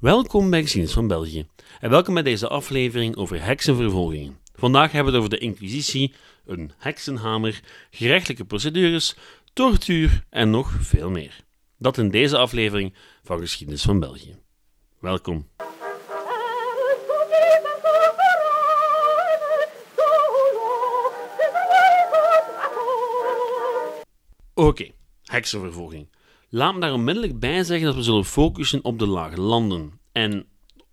Welkom bij Geschiedenis van België en welkom bij deze aflevering over heksenvervolgingen. Vandaag hebben we het over de Inquisitie, een heksenhamer, gerechtelijke procedures, tortuur en nog veel meer. Dat in deze aflevering van Geschiedenis van België. Welkom. Oké, heksenvervolging. Laat me daar onmiddellijk bij zeggen dat we zullen focussen op de lage landen en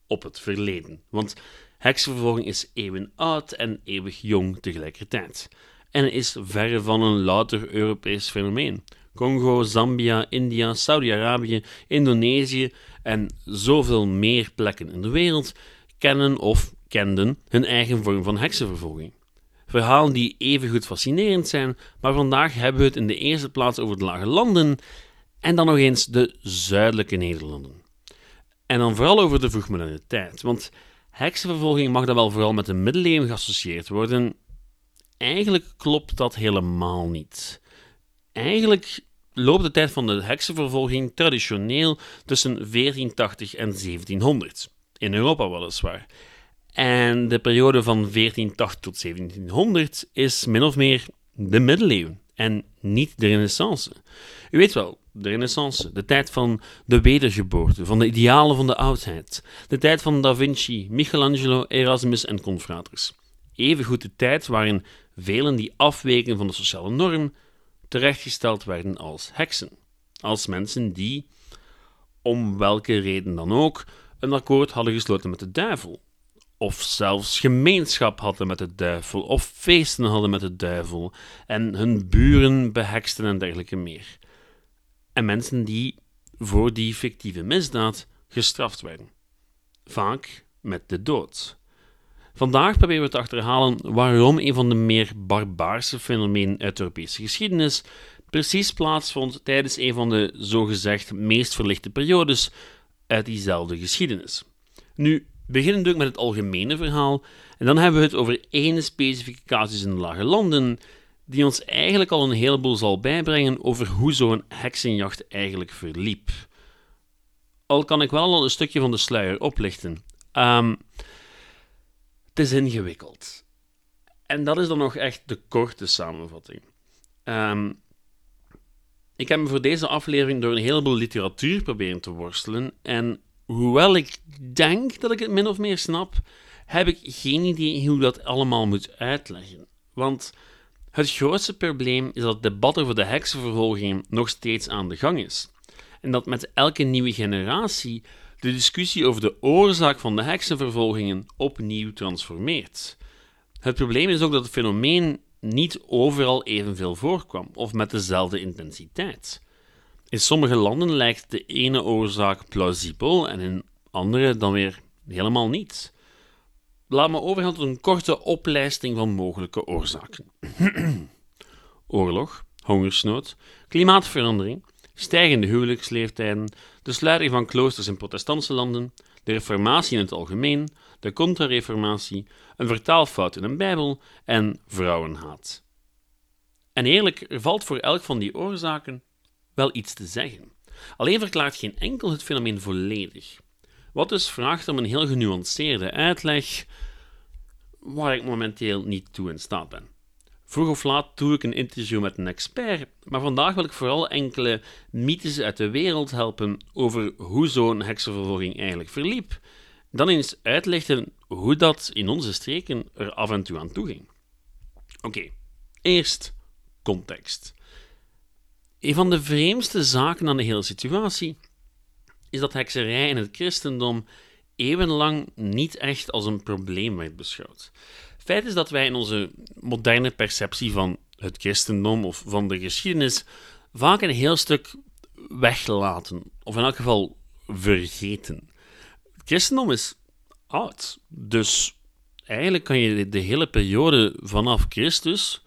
op het verleden. Want heksenvervolging is eeuwen oud en eeuwig jong tegelijkertijd. En is verre van een louter Europees fenomeen. Congo, Zambia, India, Saudi-Arabië, Indonesië en zoveel meer plekken in de wereld kennen of kenden hun eigen vorm van heksenvervolging. Verhalen die evengoed fascinerend zijn, maar vandaag hebben we het in de eerste plaats over de lage landen en dan nog eens de zuidelijke Nederlanden. En dan vooral over de vroegmoderne tijd, want heksenvervolging mag dan wel vooral met de middeleeuwen geassocieerd worden. Eigenlijk klopt dat helemaal niet. Eigenlijk loopt de tijd van de heksenvervolging traditioneel tussen 1480 en 1700. In Europa weliswaar. En de periode van 1480 tot 1700 is min of meer de middeleeuwen en niet de renaissance. U weet wel, de renaissance, de tijd van de wedergeboorte, van de idealen van de oudheid, de tijd van Da Vinci, Michelangelo, Erasmus en confraters. Evengoed de tijd waarin velen die afweken van de sociale norm terechtgesteld werden als heksen, als mensen die, om welke reden dan ook, een akkoord hadden gesloten met de duivel, of zelfs gemeenschap hadden met de duivel, of feesten hadden met de duivel, en hun buren beheksten en dergelijke meer. En mensen die voor die fictieve misdaad gestraft werden. Vaak met de dood. Vandaag proberen we te achterhalen waarom een van de meer barbaarse fenomenen uit de Europese geschiedenis precies plaatsvond tijdens een van de zogezegd meest verlichte periodes uit diezelfde geschiedenis. Nu, beginnen we met het algemene verhaal en dan hebben we het over één specifieke casus in de lage landen die ons eigenlijk al een heleboel zal bijbrengen over hoe zo'n heksenjacht eigenlijk verliep. Al kan ik wel al een stukje van de sluier oplichten. Um, het is ingewikkeld. En dat is dan nog echt de korte samenvatting. Um, ik heb me voor deze aflevering door een heleboel literatuur proberen te worstelen. En hoewel ik denk dat ik het min of meer snap, heb ik geen idee hoe dat allemaal moet uitleggen. Want het grootste probleem is dat het debat over de heksenvervolging nog steeds aan de gang is. En dat met elke nieuwe generatie de discussie over de oorzaak van de heksenvervolgingen opnieuw transformeert. Het probleem is ook dat het fenomeen niet overal evenveel voorkwam of met dezelfde intensiteit. In sommige landen lijkt de ene oorzaak plausibel en in andere dan weer helemaal niet. Laat me overgaan tot een korte oplijsting van mogelijke oorzaken. Oorlog, hongersnood, klimaatverandering, stijgende huwelijksleeftijden, de sluiting van kloosters in protestantse landen, de reformatie in het algemeen, de contra-reformatie, een vertaalfout in een bijbel en vrouwenhaat. En eerlijk, er valt voor elk van die oorzaken wel iets te zeggen. Alleen verklaart geen enkel het fenomeen volledig. Wat dus vraagt om een heel genuanceerde uitleg, waar ik momenteel niet toe in staat ben. Vroeg of laat doe ik een interview met een expert, maar vandaag wil ik vooral enkele mythes uit de wereld helpen over hoe zo'n heksenvervolging eigenlijk verliep. Dan eens uitleggen hoe dat in onze streken er af en toe aan toe ging. Oké, eerst context. Een van de vreemdste zaken aan de hele situatie is dat hekserij in het christendom eeuwenlang niet echt als een probleem werd beschouwd. Feit is dat wij in onze moderne perceptie van het christendom of van de geschiedenis vaak een heel stuk weglaten, of in elk geval vergeten. Het christendom is oud, dus eigenlijk kan je de hele periode vanaf Christus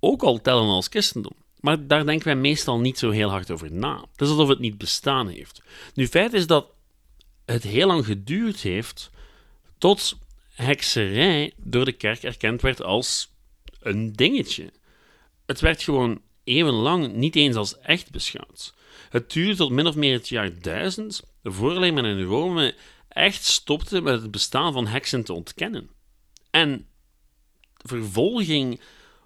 ook al tellen als christendom. Maar daar denken wij meestal niet zo heel hard over na. Het is alsof het niet bestaan heeft. Nu, feit is dat het heel lang geduurd heeft tot hekserij door de kerk erkend werd als een dingetje. Het werd gewoon eeuwenlang niet eens als echt beschouwd. Het duurde tot min of meer het jaar 1000 voordat men in Rome echt stopte met het bestaan van heksen te ontkennen. En vervolging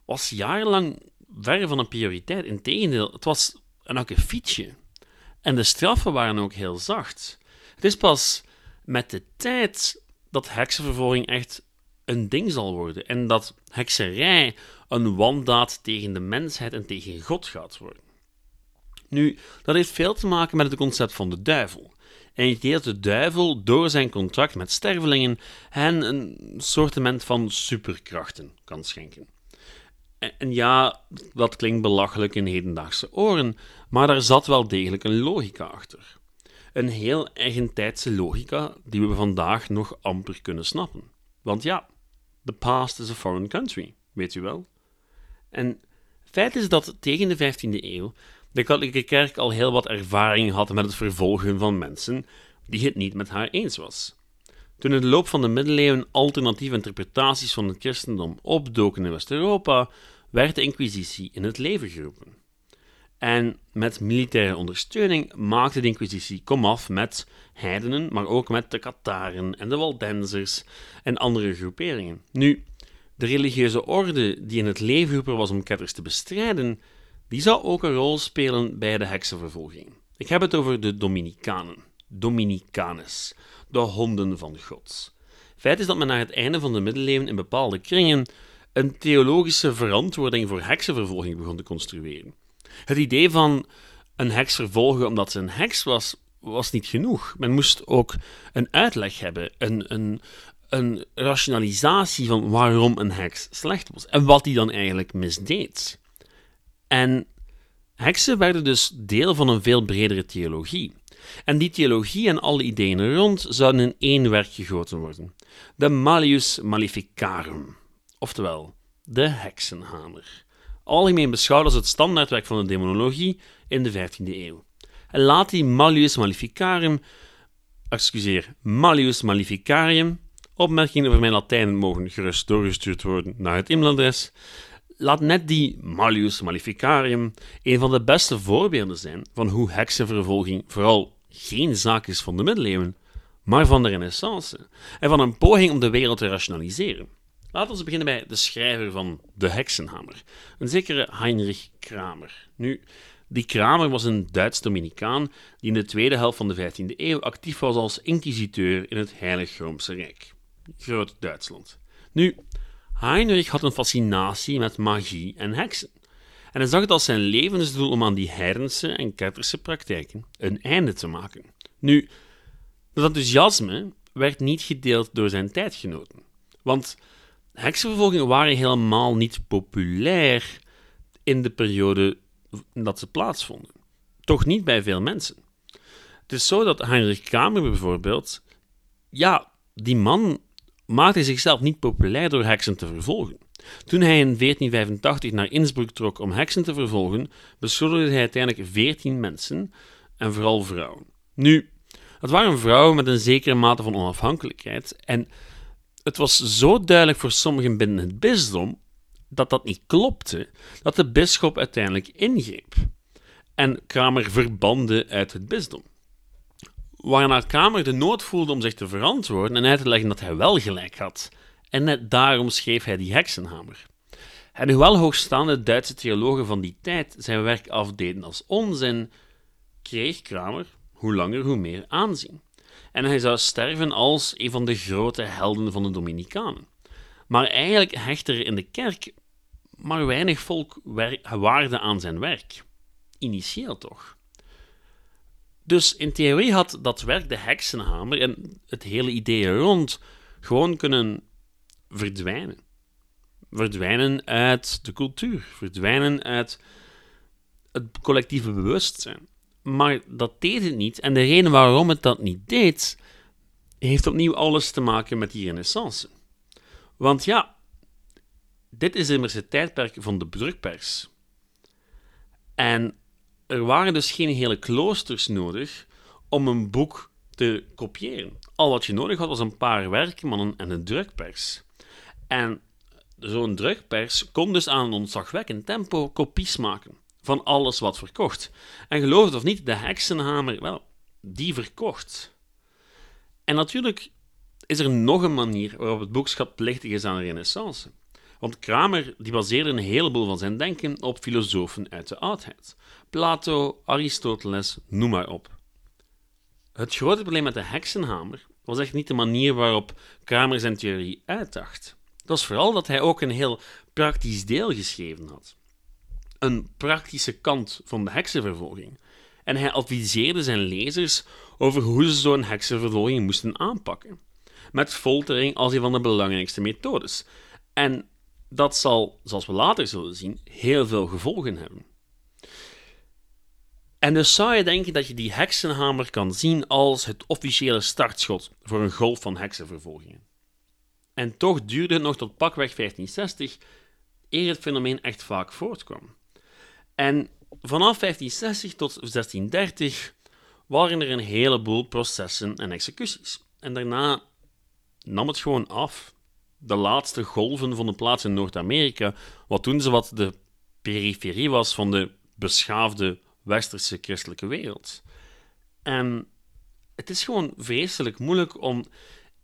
was jarenlang ver van een prioriteit. Integendeel, het was een akkefietje. En de straffen waren ook heel zacht. Het is pas met de tijd dat heksenvervolging echt een ding zal worden en dat hekserij een wandaad tegen de mensheid en tegen God gaat worden. Nu, dat heeft veel te maken met het concept van de duivel. En idee dat de duivel door zijn contract met stervelingen hen een soortement van superkrachten kan schenken. En ja, dat klinkt belachelijk in hedendaagse oren, maar daar zat wel degelijk een logica achter. Een heel eigentijdse logica die we vandaag nog amper kunnen snappen. Want ja, the past is a foreign country, weet u wel. En feit is dat tegen de 15e eeuw de katholieke kerk al heel wat ervaring had met het vervolgen van mensen die het niet met haar eens was. Toen in de loop van de middeleeuwen alternatieve interpretaties van het christendom opdoken in West-Europa, werd de Inquisitie in het leven geroepen. En met militaire ondersteuning maakte de Inquisitie komaf met heidenen, maar ook met de Kataren en de Waldensers en andere groeperingen. Nu, de religieuze orde die in het leven geroepen was om ketters te bestrijden, die zou ook een rol spelen bij de heksenvervolging. Ik heb het over de Dominicanen, Dominicanes, de honden van God. Feit is dat men na het einde van de middeleeuwen in bepaalde kringen een theologische verantwoording voor heksenvervolging begon te construeren. Het idee van een heks vervolgen omdat ze een heks was, was niet genoeg. Men moest ook een uitleg hebben, een, een, een rationalisatie van waarom een heks slecht was en wat die dan eigenlijk misdeed. En heksen werden dus deel van een veel bredere theologie. En die theologie en alle ideeën rond zouden in één werk gegoten worden: de Malleus Maleficarum, oftewel de heksenhamer. Algemeen beschouwd als het standaardwerk van de demonologie in de 15e eeuw. En laat die Malleus Maleficarum, excuseer, Malleus Maleficarium, opmerkingen over mijn Latijn mogen gerust doorgestuurd worden naar het e-mailadres laat net die Malleus Maleficarium een van de beste voorbeelden zijn van hoe heksenvervolging vooral geen zaak is van de middeleeuwen, maar van de renaissance en van een poging om de wereld te rationaliseren. Laten we beginnen bij de schrijver van De Heksenhamer, een zekere Heinrich Kramer. Nu, die Kramer was een Duits Dominicaan die in de tweede helft van de 15e eeuw actief was als inquisiteur in het Heilig Roomse Rijk, Groot-Duitsland. Nu, Heinrich had een fascinatie met magie en heksen. En hij zag het als zijn levensdoel om aan die heidense en ketterse praktijken een einde te maken. Nu, dat enthousiasme werd niet gedeeld door zijn tijdgenoten. Want heksenvervolgingen waren helemaal niet populair in de periode dat ze plaatsvonden. Toch niet bij veel mensen. Het is zo dat Heinrich Kramer bijvoorbeeld, ja, die man maakte zichzelf niet populair door heksen te vervolgen. Toen hij in 1485 naar Innsbruck trok om heksen te vervolgen, beschuldigde hij uiteindelijk 14 mensen, en vooral vrouwen. Nu, het waren vrouwen met een zekere mate van onafhankelijkheid, en het was zo duidelijk voor sommigen binnen het bisdom dat dat niet klopte, dat de bisschop uiteindelijk ingreep en Kramer verbande uit het bisdom waarna Kamer de nood voelde om zich te verantwoorden en uit te leggen dat hij wel gelijk had. En net daarom schreef hij die heksenhamer. En hoewel hoogstaande Duitse theologen van die tijd zijn werk afdeden als onzin, kreeg Kramer hoe langer hoe meer aanzien. En hij zou sterven als een van de grote helden van de Dominicanen. Maar eigenlijk hechtte er in de kerk maar weinig volk waarde aan zijn werk. Initieel toch. Dus in theorie had dat werk, de heksenhamer en het hele idee rond, gewoon kunnen verdwijnen. Verdwijnen uit de cultuur, verdwijnen uit het collectieve bewustzijn. Maar dat deed het niet. En de reden waarom het dat niet deed, heeft opnieuw alles te maken met die renaissance. Want ja, dit is immers het tijdperk van de drukpers. En er waren dus geen hele kloosters nodig om een boek te kopiëren. Al wat je nodig had was een paar werkmannen en een drukpers. En zo'n drukpers kon dus aan een ontzagwekkend tempo kopies maken van alles wat verkocht. En geloof het of niet, de heksenhamer, wel, die verkocht. En natuurlijk is er nog een manier waarop het boekschap plichtig is aan de renaissance. Want Kramer die baseerde een heleboel van zijn denken op filosofen uit de oudheid. Plato, Aristoteles, noem maar op. Het grote probleem met de heksenhamer was echt niet de manier waarop Kramer zijn theorie uitdacht. Dat was vooral dat hij ook een heel praktisch deel geschreven had. Een praktische kant van de heksenvervolging. En hij adviseerde zijn lezers over hoe ze zo'n heksenvervolging moesten aanpakken. Met foltering als een van de belangrijkste methodes. En dat zal, zoals we later zullen zien, heel veel gevolgen hebben. En dus zou je denken dat je die heksenhamer kan zien als het officiële startschot voor een golf van heksenvervolgingen. En toch duurde het nog tot pakweg 1560 eer het fenomeen echt vaak voortkwam. En vanaf 1560 tot 1630 waren er een heleboel processen en executies. En daarna nam het gewoon af. De laatste golven vonden plaats in Noord-Amerika, wat toen ze wat de periferie was van de beschaafde westerse christelijke wereld. En het is gewoon vreselijk moeilijk om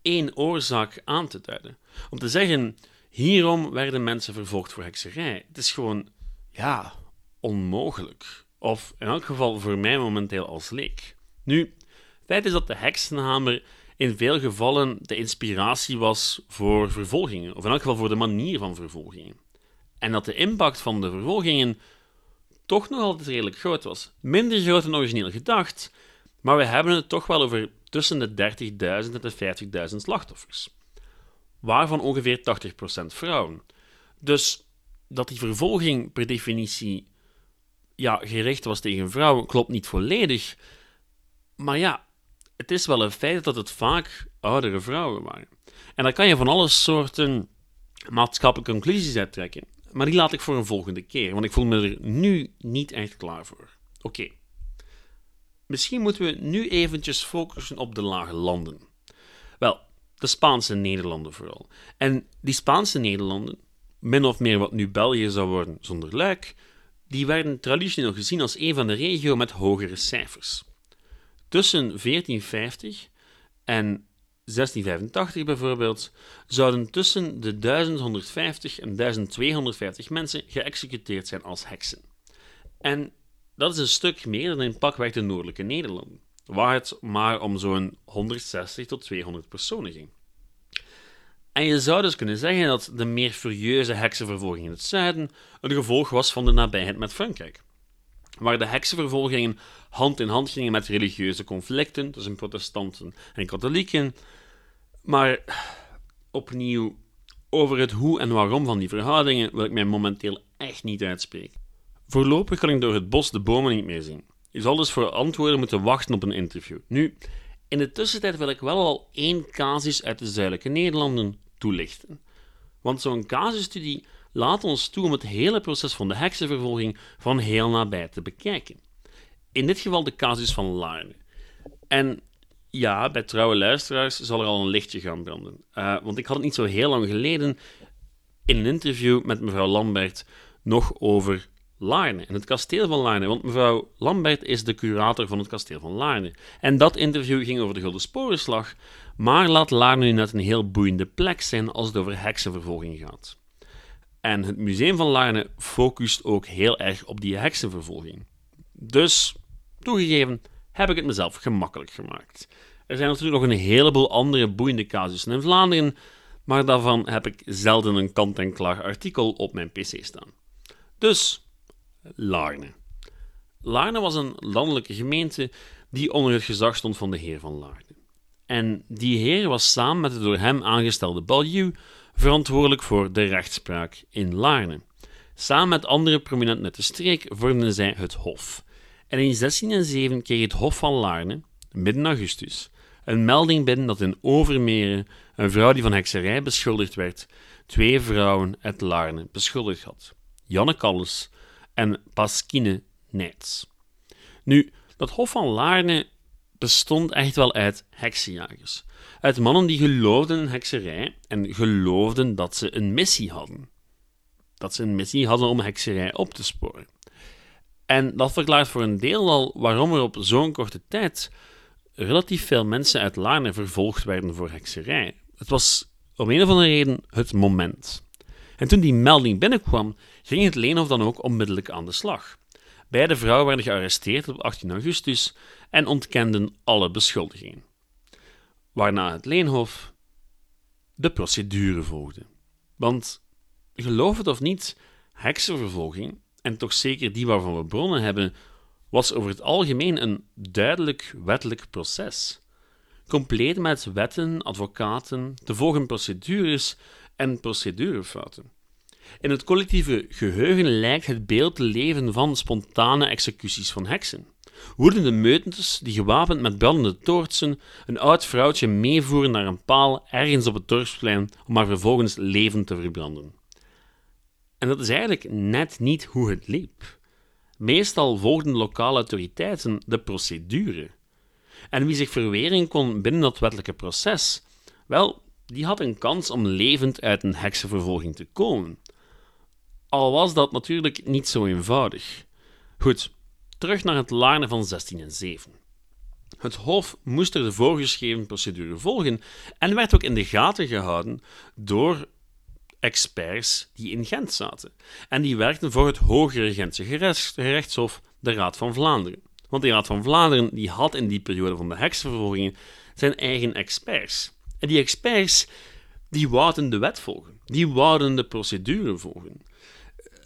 één oorzaak aan te duiden. Om te zeggen, hierom werden mensen vervolgd voor hekserij. Het is gewoon, ja, onmogelijk. Of in elk geval voor mij momenteel als leek. Nu, feit is dat de heksenhamer in veel gevallen de inspiratie was voor vervolgingen, of in elk geval voor de manier van vervolgingen. En dat de impact van de vervolgingen toch nog altijd redelijk groot was. Minder groot dan origineel gedacht, maar we hebben het toch wel over tussen de 30.000 en de 50.000 slachtoffers, waarvan ongeveer 80% vrouwen. Dus dat die vervolging per definitie ja, gericht was tegen vrouwen, klopt niet volledig. Maar ja, het is wel een feit dat het vaak oudere vrouwen waren. En daar kan je van alle soorten maatschappelijke conclusies uit trekken. Maar die laat ik voor een volgende keer, want ik voel me er nu niet echt klaar voor. Oké. Misschien moeten we nu eventjes focussen op de lage landen. Wel, de Spaanse Nederlanden vooral. En die Spaanse Nederlanden, min of meer wat nu België zou worden zonder luik, die werden traditioneel gezien als een van de regio met hogere cijfers. Tussen 1450 en 1685 bijvoorbeeld, zouden tussen de 1150 en 1250 mensen geëxecuteerd zijn als heksen. En dat is een stuk meer dan in pakweg de noordelijke Nederlanden, waar het maar om zo'n 160 tot 200 personen ging. En je zou dus kunnen zeggen dat de meer furieuze heksenvervolging in het zuiden een gevolg was van de nabijheid met Frankrijk, waar de heksenvervolgingen hand in hand gingen met religieuze conflicten tussen protestanten en katholieken, maar opnieuw, over het hoe en waarom van die verhoudingen wil ik mij momenteel echt niet uitspreken. Voorlopig kan ik door het bos de bomen niet meer zien. Je zal dus voor antwoorden moeten wachten op een interview. Nu, in de tussentijd wil ik wel al één casus uit de zuidelijke Nederlanden toelichten. Want zo'n casusstudie laat ons toe om het hele proces van de heksenvervolging van heel nabij te bekijken. In dit geval de casus van Larne. En ja, bij trouwe luisteraars zal er al een lichtje gaan branden. Uh, want ik had het niet zo heel lang geleden in een interview met mevrouw Lambert nog over Laarne en het kasteel van Laarne. Want mevrouw Lambert is de curator van het kasteel van Laarne. En dat interview ging over de Gulden Sporenslag, maar laat Laarne nu net een heel boeiende plek zijn als het over heksenvervolging gaat. En het museum van Laarne focust ook heel erg op die heksenvervolging. Dus, toegegeven, heb ik het mezelf gemakkelijk gemaakt. Er zijn natuurlijk nog een heleboel andere boeiende casussen in Vlaanderen, maar daarvan heb ik zelden een kant-en-klaar artikel op mijn pc staan. Dus, Laarne. Laarne was een landelijke gemeente die onder het gezag stond van de heer van Laarne. En die heer was samen met de door hem aangestelde baljuw verantwoordelijk voor de rechtspraak in Laarne. Samen met andere prominenten uit de streek vormden zij het Hof. En in 1607 kreeg het Hof van Laarne, midden augustus, een melding binnen dat in Overmeren een vrouw die van hekserij beschuldigd werd, twee vrouwen uit Laarne beschuldigd had: Janne Kalles en Pasquine Nijts. Nu, dat Hof van Laarne bestond echt wel uit heksenjagers. Uit mannen die geloofden in hekserij en geloofden dat ze een missie hadden. Dat ze een missie hadden om hekserij op te sporen. En dat verklaart voor een deel al waarom er op zo'n korte tijd relatief veel mensen uit Laarne vervolgd werden voor hekserij. Het was om een of andere reden het moment. En toen die melding binnenkwam, ging het Leenhof dan ook onmiddellijk aan de slag. Beide vrouwen werden gearresteerd op 18 augustus en ontkenden alle beschuldigingen. Waarna het Leenhof de procedure volgde. Want, geloof het of niet, heksenvervolging, en toch zeker die waarvan we bronnen hebben, was over het algemeen een duidelijk wettelijk proces. Compleet met wetten, advocaten, te volgen procedures en procedurefouten. In het collectieve geheugen lijkt het beeld te leven van spontane executies van heksen. Woedende meutentes die gewapend met brandende toortsen een oud vrouwtje meevoeren naar een paal ergens op het dorpsplein om haar vervolgens levend te verbranden. En dat is eigenlijk net niet hoe het liep. Meestal volgden lokale autoriteiten de procedure. En wie zich verweren kon binnen dat wettelijke proces, wel, die had een kans om levend uit een heksenvervolging te komen. Al was dat natuurlijk niet zo eenvoudig. Goed, terug naar het Laarne van 16 en 7. Het Hof moest er de voorgeschreven procedure volgen en werd ook in de gaten gehouden door experts die in Gent zaten. En die werkten voor het Hogere Gentse gerechtshof, de Raad van Vlaanderen. Want de Raad van Vlaanderen die had in die periode van de heksenvervolgingen zijn eigen experts. En die experts die wouden de wet volgen, die wouden de procedure volgen.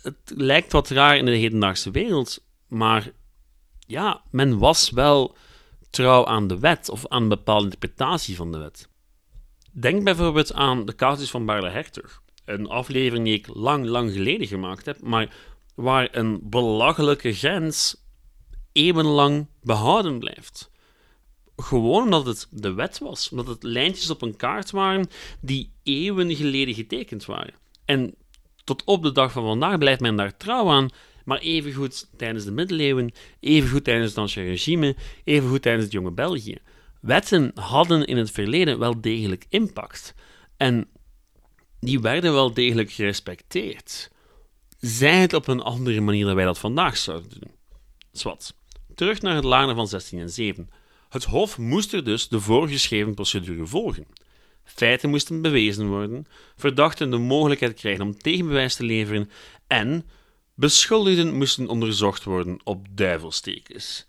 Het lijkt wat raar in de hedendaagse wereld, maar ja, men was wel trouw aan de wet of aan een bepaalde interpretatie van de wet. Denk bijvoorbeeld aan de casus van Barle Hertog een aflevering die ik lang, lang geleden gemaakt heb, maar waar een belachelijke grens eeuwenlang behouden blijft. Gewoon omdat het de wet was, omdat het lijntjes op een kaart waren die eeuwen geleden getekend waren. En tot op de dag van vandaag blijft men daar trouw aan, maar evengoed tijdens de middeleeuwen, evengoed tijdens het Ancien regime, evengoed tijdens het jonge België. Wetten hadden in het verleden wel degelijk impact. En die werden wel degelijk gerespecteerd. Zij het op een andere manier dan wij dat vandaag zouden doen. Zwat. Terug naar het Laarne van 16 en 7. Het Hof moest er dus de voorgeschreven procedure volgen. Feiten moesten bewezen worden, verdachten de mogelijkheid krijgen om tegenbewijs te leveren en beschuldigden moesten onderzocht worden op duivelstekens.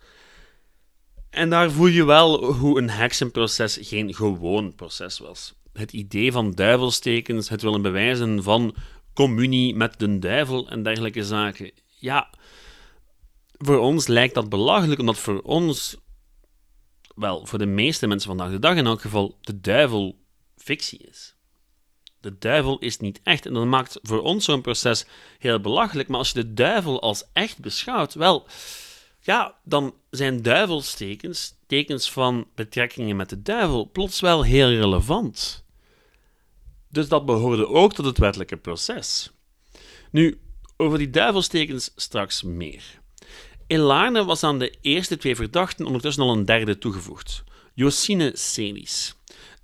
En daar voel je wel hoe een heksenproces geen gewoon proces was het idee van duivelstekens, het willen bewijzen van communie met de duivel en dergelijke zaken. Ja, voor ons lijkt dat belachelijk, omdat voor ons, wel, voor de meeste mensen vandaag de dag in elk geval, de duivel fictie is. De duivel is niet echt en dat maakt voor ons zo'n proces heel belachelijk. Maar als je de duivel als echt beschouwt, wel, ja, dan zijn duivelstekens, tekens van betrekkingen met de duivel, plots wel heel relevant. Dus dat behoorde ook tot het wettelijke proces. Nu, over die duivelstekens straks meer. In Laarne was aan de eerste twee verdachten ondertussen al een derde toegevoegd, Josine Celis.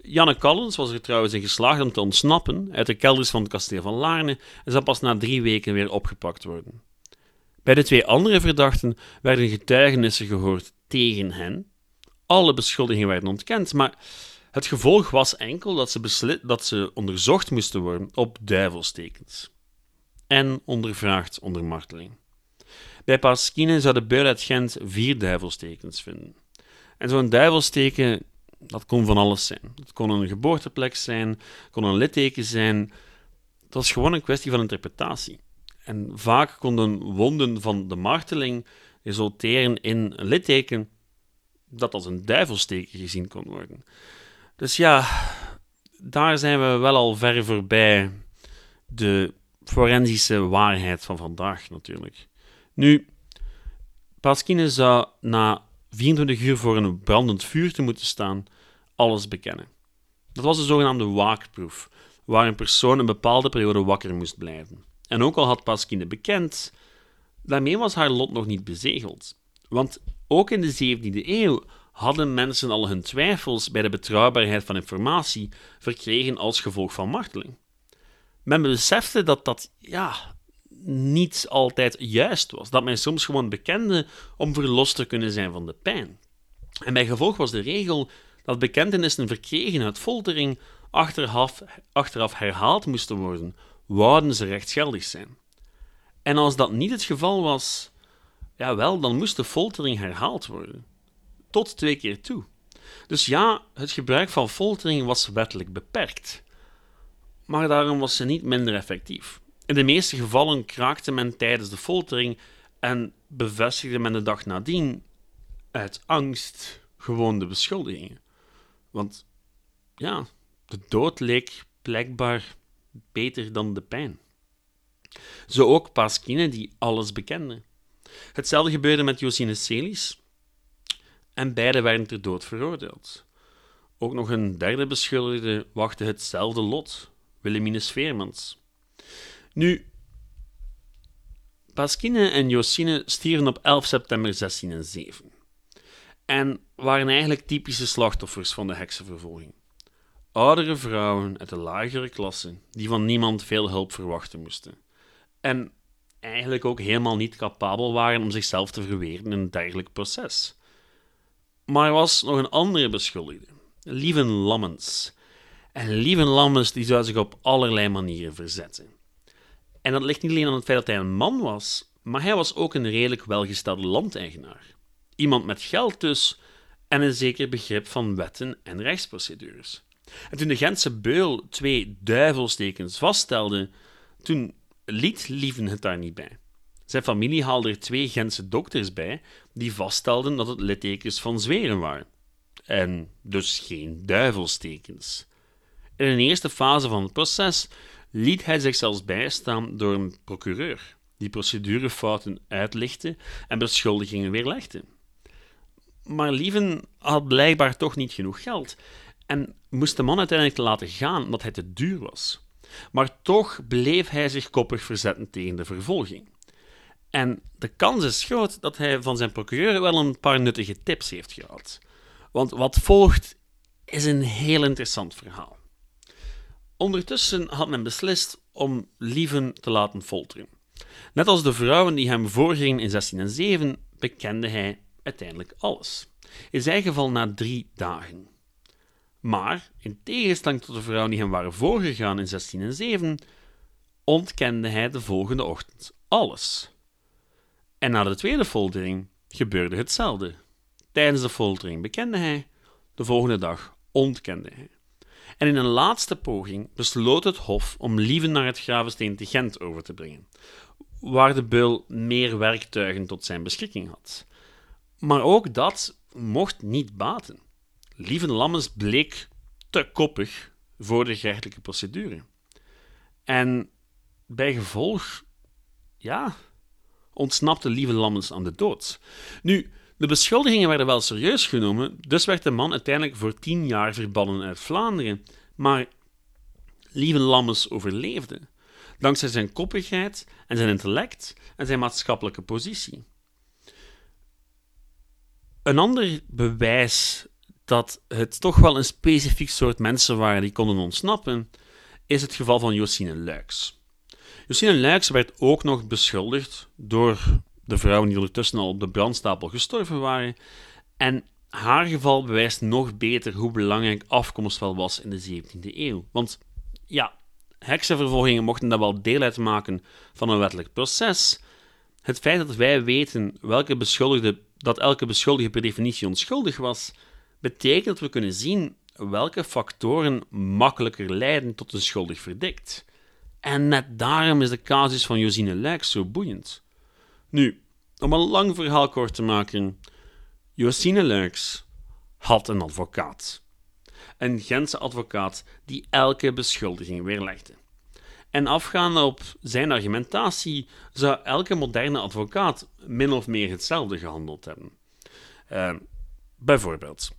Janne Collins was er trouwens in geslaagd om te ontsnappen uit de kelders van het kasteel van Laarne en zou pas na drie weken weer opgepakt worden. Bij de twee andere verdachten werden getuigenissen gehoord tegen hen. Alle beschuldigingen werden ontkend, maar het gevolg was enkel dat ze, dat ze onderzocht moesten worden op duivelstekens en ondervraagd onder marteling. Bij Pasquine zou de beul uit Gent vier duivelstekens vinden. En zo'n duivelsteken, dat kon van alles zijn. Het kon een geboorteplek zijn, kon een litteken zijn. Het was gewoon een kwestie van interpretatie. En vaak konden wonden van de marteling resulteren in een litteken dat als een duivelsteken gezien kon worden. Dus ja, daar zijn we wel al ver voorbij de forensische waarheid van vandaag natuurlijk. Nu, Pasquine zou na 24 uur voor een brandend vuur te moeten staan alles bekennen. Dat was de zogenaamde waakproef, waar een persoon een bepaalde periode wakker moest blijven. En ook al had Pasquine bekend, daarmee was haar lot nog niet bezegeld. Want ook in de 17e eeuw hadden mensen al hun twijfels bij de betrouwbaarheid van informatie verkregen als gevolg van marteling. Men besefte dat dat ja, niet altijd juist was. Dat men soms gewoon bekende om verlost te kunnen zijn van de pijn. En bij gevolg was de regel dat bekentenissen verkregen uit foltering achteraf, achteraf herhaald moesten worden, wouden ze rechtsgeldig zijn. En als dat niet het geval was, ja wel, dan moest de foltering herhaald worden. Tot twee keer toe. Dus ja, het gebruik van foltering was wettelijk beperkt. Maar daarom was ze niet minder effectief. In de meeste gevallen kraakte men tijdens de foltering en bevestigde men de dag nadien uit angst gewoon de beschuldigingen. Want ja, de dood leek blijkbaar beter dan de pijn. Zo ook Pasquine, die alles bekende. Hetzelfde gebeurde met Josine Celis, en beide werden ter dood veroordeeld. Ook nog een derde beschuldigde wachtte hetzelfde lot, Wilhelmine Veermans. Nu, Pasquine en Josine stierven op 11 september 1607 en waren eigenlijk typische slachtoffers van de heksenvervolging. Oudere vrouwen uit de lagere klasse die van niemand veel hulp verwachten moesten. En eigenlijk ook helemaal niet capabel waren om zichzelf te verweren in een dergelijk proces. Maar er was nog een andere beschuldigde, Lieven Lammens. En Lieven Lammens die zou zich op allerlei manieren verzetten. En dat ligt niet alleen aan het feit dat hij een man was, maar hij was ook een redelijk welgestelde landeigenaar. Iemand met geld dus, en een zeker begrip van wetten en rechtsprocedures. En toen de Gentse beul twee duivelstekens vaststelde, toen liet Lieven het daar niet bij. Zijn familie haalde er twee Gentse dokters bij die vaststelden dat het littekens van zweren waren. En dus geen duivelstekens. In een eerste fase van het proces liet hij zich zelfs bijstaan door een procureur, die procedurefouten uitlichtte en beschuldigingen weerlegde. Maar Lieven had blijkbaar toch niet genoeg geld en moest de man uiteindelijk laten gaan omdat hij te duur was. Maar toch bleef hij zich koppig verzetten tegen de vervolging. En de kans is groot dat hij van zijn procureur wel een paar nuttige tips heeft gehad. Want wat volgt is een heel interessant verhaal. Ondertussen had men beslist om Lieven te laten folteren. Net als de vrouwen die hem voorgingen in 1607, bekende hij uiteindelijk alles. In zijn geval na drie dagen. Maar, in tegenstelling tot de vrouwen die hem waren voorgegaan in 1607, ontkende hij de volgende ochtend alles. En na de tweede foltering gebeurde hetzelfde. Tijdens de foltering bekende hij, de volgende dag ontkende hij. En in een laatste poging besloot het Hof om Lieven naar het Gravensteen te Gent over te brengen, waar de beul meer werktuigen tot zijn beschikking had. Maar ook dat mocht niet baten. Lieven Lammens bleek te koppig voor de gerechtelijke procedure. En bij gevolg, ja, ontsnapte Lieve Lammens aan de dood. Nu, de beschuldigingen werden wel serieus genomen, dus werd de man uiteindelijk voor tien jaar verbannen uit Vlaanderen. Maar Lieve Lammens overleefde, dankzij zijn koppigheid en zijn intellect en zijn maatschappelijke positie. Een ander bewijs dat het toch wel een specifiek soort mensen waren die konden ontsnappen, is het geval van Josine Luiks. Josine Luiks werd ook nog beschuldigd door de vrouwen die ondertussen al op de brandstapel gestorven waren. En haar geval bewijst nog beter hoe belangrijk afkomst wel was in de 17e eeuw. Want ja, heksenvervolgingen mochten dan wel deel uitmaken van een wettelijk proces. Het feit dat wij weten welke beschuldigde, dat elke beschuldigde per definitie onschuldig was, betekent dat we kunnen zien welke factoren makkelijker leiden tot een schuldig verdict. En net daarom is de casus van Josine Luik zo boeiend. Nu, om een lang verhaal kort te maken, Josine Luiks had een advocaat. Een Gentse advocaat die elke beschuldiging weerlegde. En afgaande op zijn argumentatie zou elke moderne advocaat min of meer hetzelfde gehandeld hebben. Uh, bijvoorbeeld,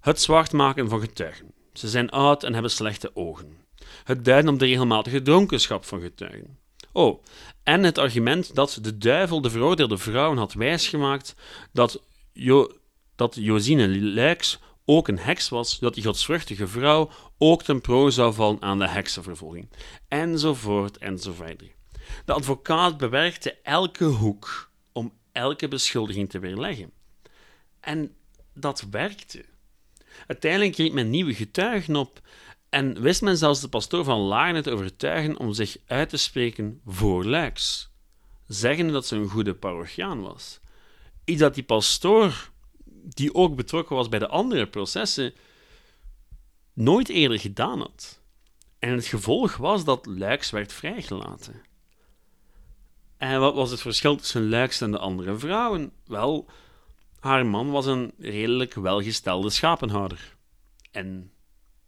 het zwart maken van getuigen. Ze zijn oud en hebben slechte ogen. Het duiden op de regelmatige dronkenschap van getuigen. Oh, en het argument dat de duivel de veroordeelde vrouwen had wijsgemaakt dat, jo dat Josine Luiks ook een heks was, dat die godsvruchtige vrouw ook ten prooi zou vallen aan de heksenvervolging. Enzovoort, enzovoort. De advocaat bewerkte elke hoek om elke beschuldiging te weerleggen. En dat werkte. Uiteindelijk kreeg men nieuwe getuigen op en wist men zelfs de pastoor van Laarne te overtuigen om zich uit te spreken voor Luiks, zeggende dat ze een goede parochiaan was. Iets dat die pastoor, die ook betrokken was bij de andere processen, nooit eerder gedaan had. En het gevolg was dat Luiks werd vrijgelaten. En wat was het verschil tussen Luiks en de andere vrouwen? Wel, haar man was een redelijk welgestelde schapenhouder. En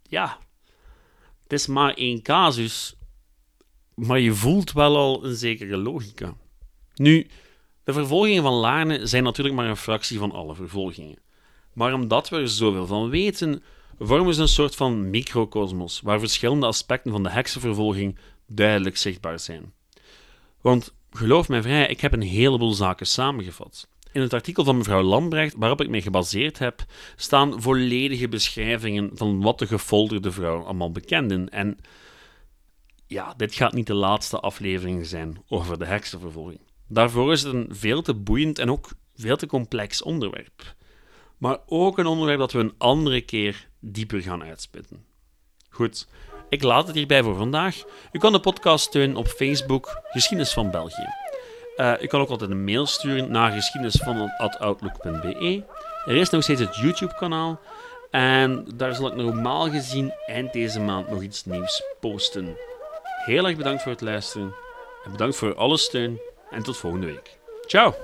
ja, het is maar één casus, maar je voelt wel al een zekere logica. Nu, de vervolgingen van Laarne zijn natuurlijk maar een fractie van alle vervolgingen. Maar omdat we er zoveel van weten, vormen ze een soort van microcosmos waar verschillende aspecten van de heksenvervolging duidelijk zichtbaar zijn. Want geloof mij vrij, ik heb een heleboel zaken samengevat. In het artikel van mevrouw Lambrecht, waarop ik mij gebaseerd heb, staan volledige beschrijvingen van wat de gefolterde vrouw allemaal bekenden. En ja, dit gaat niet de laatste aflevering zijn over de heksenvervolging. Daarvoor is het een veel te boeiend en ook veel te complex onderwerp. Maar ook een onderwerp dat we een andere keer dieper gaan uitspitten. Goed, ik laat het hierbij voor vandaag. U kan de podcast steunen op Facebook Geschiedenis van België. Uh, u kan ook altijd een mail sturen naar geschiedenisvan.outlook.be. Er is nog steeds het YouTube-kanaal. En daar zal ik normaal gezien eind deze maand nog iets nieuws posten. Heel erg bedankt voor het luisteren. En bedankt voor alle steun. En tot volgende week. Ciao!